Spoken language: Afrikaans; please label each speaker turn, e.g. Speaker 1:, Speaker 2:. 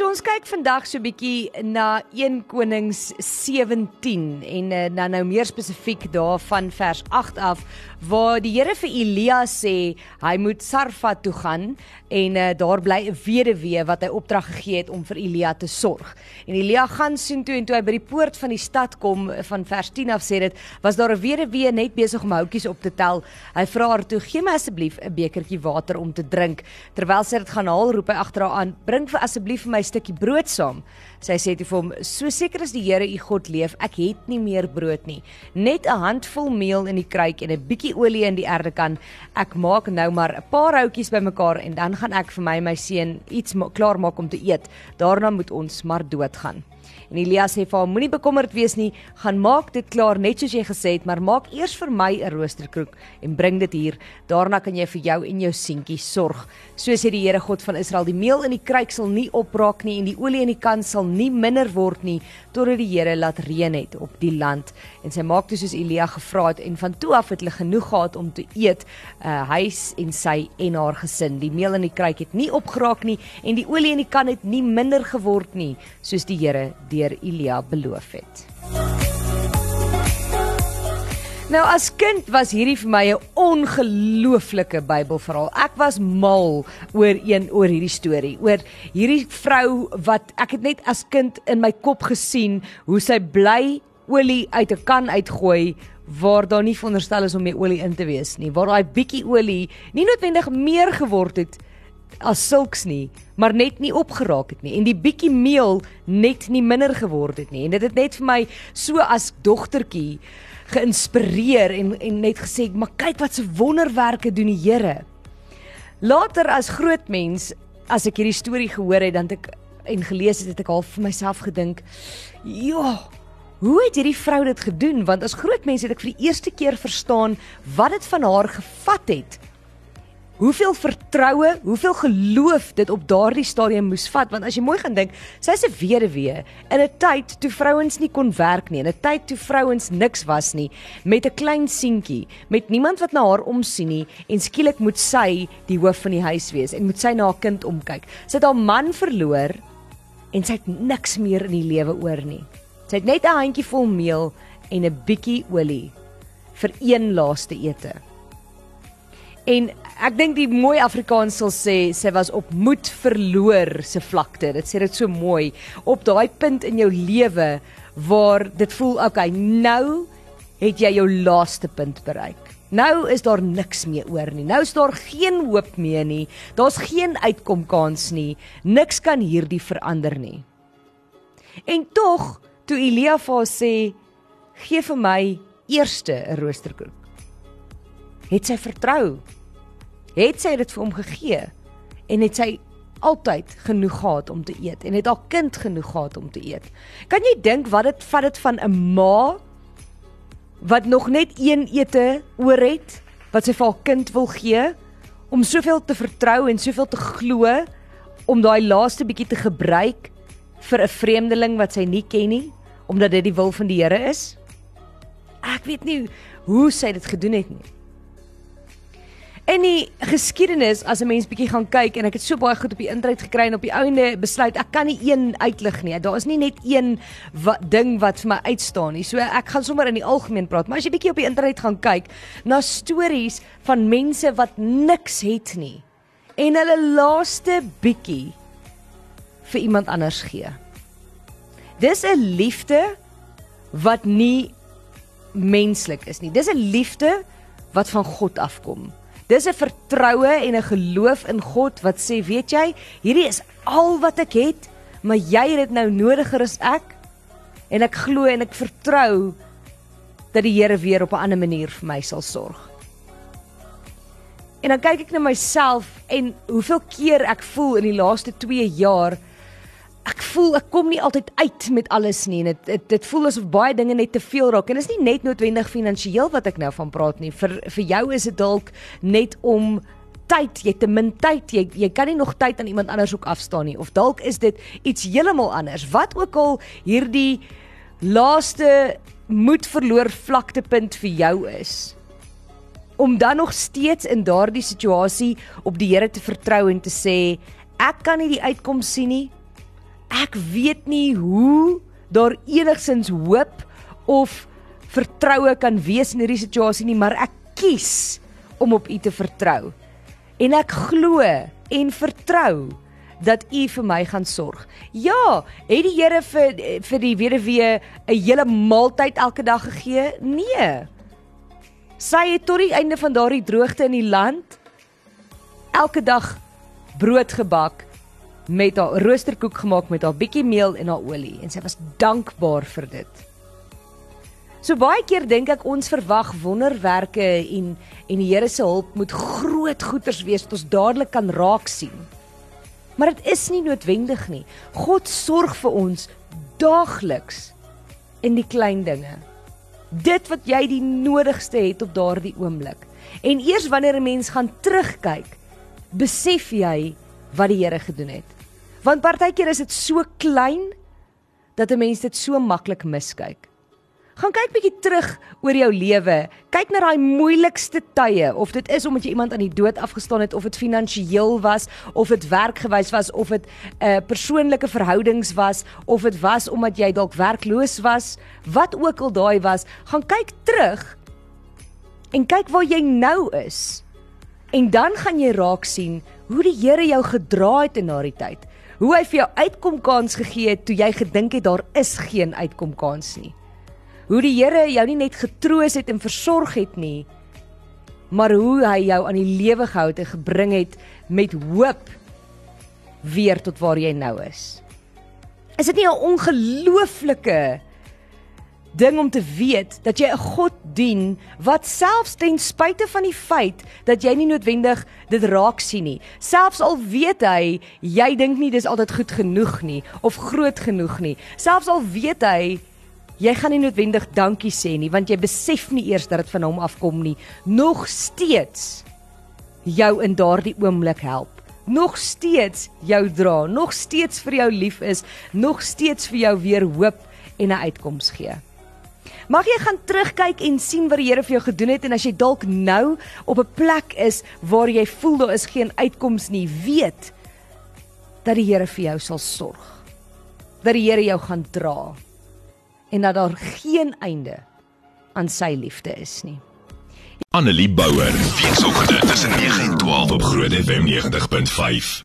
Speaker 1: So ons kyk vandag so bietjie na 1 Konings 17 en nou nou meer spesifiek daarvan vers 8 af waar die Here vir Elia sê hy moet Sarfat toe gaan en uh, daar bly 'n weduwee wat hy opdrag gegee het om vir Elia te sorg. En Elia gaan soontoe en toe hy by die poort van die stad kom van vers 10 af sê dit was daar 'n weduwee net besig om houtjies op te tel. Hy vra haar toe: "Gee my asseblief 'n bekertjie water om te drink." Terwyl sy dit gaan haal, roep hy agter haar aan: "Bring vir asseblief vir my stukkie brood saam." Sy sê toe vir hom: "So seker as die Here u God leef, ek het nie meer brood nie. Net 'n handvol meel in die kruik en 'n bietjie olie in die erdekan. Ek maak nou maar 'n paar houtjies bymekaar en dan gaan ek vir my en my seun iets klaar maak om te eet. Daarna moet ons maar doodgaan." En Elia sê vir hom: Moenie bekommerd wees nie, gaan maak dit klaar net soos jy gesê het, maar maak eers vir my 'n roosterkroek en bring dit hier. Daarna kan jy vir jou en jou seentjie sorg. So sê die Here God van Israel: Die meel in die kruik sal nie opraak nie en die olie in die kan sal nie minder word nie totdat die Here laat reën het op die land. En sy maak dit soos Elia gevra het en van toe af het hulle genoeg gehad om te eet, uh, huis en sy en haar gesin. Die meel in die kruik het nie opgeraak nie en die olie in die kan het nie minder geword nie, soos die Here deur Elia beloof het. Nou as kind was hierdie vir my 'n ongelooflike Bybelverhaal. Ek was mal oor een oor hierdie storie, oor hierdie vrou wat ek het net as kind in my kop gesien hoe sy bly olie uit 'n kan uitgooi waar daar nie veronderstel is om meer olie in te wees nie, waar daai bietjie olie nie noodwendig meer geword het as sulks nie, maar net nie opgeraak het nie en die bietjie meel net nie minder geword het nie. En dit het net vir my so as dogtertjie geïnspireer en en net gesê, "Maar kyk wat se wonderwerke doen die Here." Later as groot mens, as ek hierdie storie gehoor het, dan het ek en gelees het, het ek al vir myself gedink, "Ja, hoe het hierdie vrou dit gedoen?" Want as groot mens het ek vir die eerste keer verstaan wat dit van haar gevat het hoeveel vertroue, hoeveel geloof dit op daardie stadium moes vat want as jy mooi gaan dink, sy's 'n weduwee in 'n tyd toe vrouens nie kon werk nie, in 'n tyd toe vrouens niks was nie, met 'n klein seentjie, met niemand wat na haar omsien nie en skielik moet sy die hoof van die huis wees en moet sy na haar kind omkyk. Sy het haar man verloor en sy het niks meer in die lewe oor nie. Sy het net 'n handjie vol meel en 'n bietjie olie vir een laaste ete. En ek dink die mooi Afrikaans sal sê sy was op moed verloor se vlakte. Dit sê dit so mooi op daai punt in jou lewe waar dit voel okay, nou het jy jou laaste punt bereik. Nou is daar niks meer oor nie. Nou is daar geen hoop meer nie. Daar's geen uitkomkans nie. Niks kan hierdie verander nie. En tog, toe Elia vir haar sê, "Gee vir my eerste 'n roosterkoek." Het sy vertrou? het sy dit vir hom gegee en het sy altyd genoeg gehad om te eet en het haar kind genoeg gehad om te eet. Kan jy dink wat dit vat dit van 'n ma wat nog net een ete oor het wat sy vir haar kind wil gee om soveel te vertrou en soveel te glo om daai laaste bietjie te gebruik vir 'n vreemdeling wat sy nie ken nie omdat dit die wil van die Here is? Ek weet nie hoe sy dit gedoen het nie. In die geskiedenis as 'n mens bietjie gaan kyk en ek het so baie goed op die internet gekry en op die ouende besluit ek kan nie een uitlig nie. Daar is nie net een wat, ding wat vir my uitstaan nie. So ek gaan sommer in die algemeen praat, maar as jy bietjie op die internet gaan kyk na stories van mense wat niks het nie en hulle laaste bietjie vir iemand anders gee. Dis 'n liefde wat nie menslik is nie. Dis 'n liefde wat van God afkom. Dis 'n vertroue en 'n geloof in God wat sê, weet jy, hierdie is al wat ek het, maar jy het dit nou nodiger as ek. En ek glo en ek vertrou dat die Here weer op 'n ander manier vir my sal sorg. En dan kyk ek na myself en hoeveel keer ek voel in die laaste 2 jaar ek voel ek kom nie altyd uit met alles nie en dit dit, dit voel asof baie dinge net te veel raak. En dit is nie net noodwendig finansiëel wat ek nou van praat nie. Vir vir jou is dit dalk net om tyd jy te min tyd. Jy jy kan nie nog tyd aan iemand anders ook afstaan nie. Of dalk is dit iets heeltemal anders. Wat ook al hierdie laaste moed verloor vlaktepunt vir jou is. Om dan nog steeds in daardie situasie op die Here te vertrou en te sê ek kan nie die uitkoms sien nie. Ek weet nie hoe daar enigsins hoop of vertroue kan wees in hierdie situasie nie, maar ek kies om op U te vertrou. En ek glo en vertrou dat U vir my gaan sorg. Ja, het die Here vir vir die weduwee 'n hele maaltyd elke dag gegee? Nee. Sy het tot die einde van daardie droogte in die land elke dag brood gebak met haar roosterkoek gemaak met haar bietjie meel en haar olie en sy was dankbaar vir dit. So baie keer dink ek ons verwag wonderwerke en en die Here se hulp moet groot goeders wees wat ons dadelik kan raak sien. Maar dit is nie noodwendig nie. God sorg vir ons daagliks in die klein dinge. Dit wat jy die nodigste het op daardie oomblik. En eers wanneer 'n mens gaan terugkyk, besef jy wat die Here gedoen het. Want partykeer is dit so klein dat 'n mens dit so maklik miskyk. Gaan kyk bietjie terug oor jou lewe. Kyk na daai moeilikste tye of dit is omdat jy iemand aan die dood afgestaan het of dit finansiëel was of dit werkgewys was of dit 'n uh, eh, persoonlike verhoudings was of dit was omdat jy dalk werkloos was, wat ook al daai was, gaan kyk terug en kyk waar jy nou is. En dan gaan jy raak sien hoe die Here jou gedra het in daardie tyd. Hoe hy vir jou uitkomkans gegee het toe jy gedink het daar is geen uitkomkans nie hoe die Here jou nie net getroos het en versorg het nie, maar hoe hy jou aan die lewe gehou het en gebring het met hoop weer tot waar jy nou is. Is dit nie 'n ongelooflike ding om te weet dat jy 'n God dien wat selfs ten spyte van die feit dat jy nie noodwendig dit raak sien nie, selfs al weet hy jy dink nie dis altyd goed genoeg nie of groot genoeg nie, selfs al weet hy jy gaan nie noodwendig dankie sê nie want jy besef nie eers dat dit van hom afkom nie. Nog steeds jou in daardie oomblik help. Nog steeds jou dra. Nog steeds vir jou lief is. Nog steeds vir jou weer hoop en 'n uitkoms gee Mag jy gaan terugkyk en sien wat die Here vir jou gedoen het en as jy dalk nou op 'n plek is waar jy voel daar is geen uitkoms nie, weet dat die Here vir jou sal sorg. Dat die Here jou gaan dra en dat daar geen einde aan sy liefde is nie.
Speaker 2: Annelie Bouwer, weekoggend tussen 9 en 12 op Groot FM 90.5.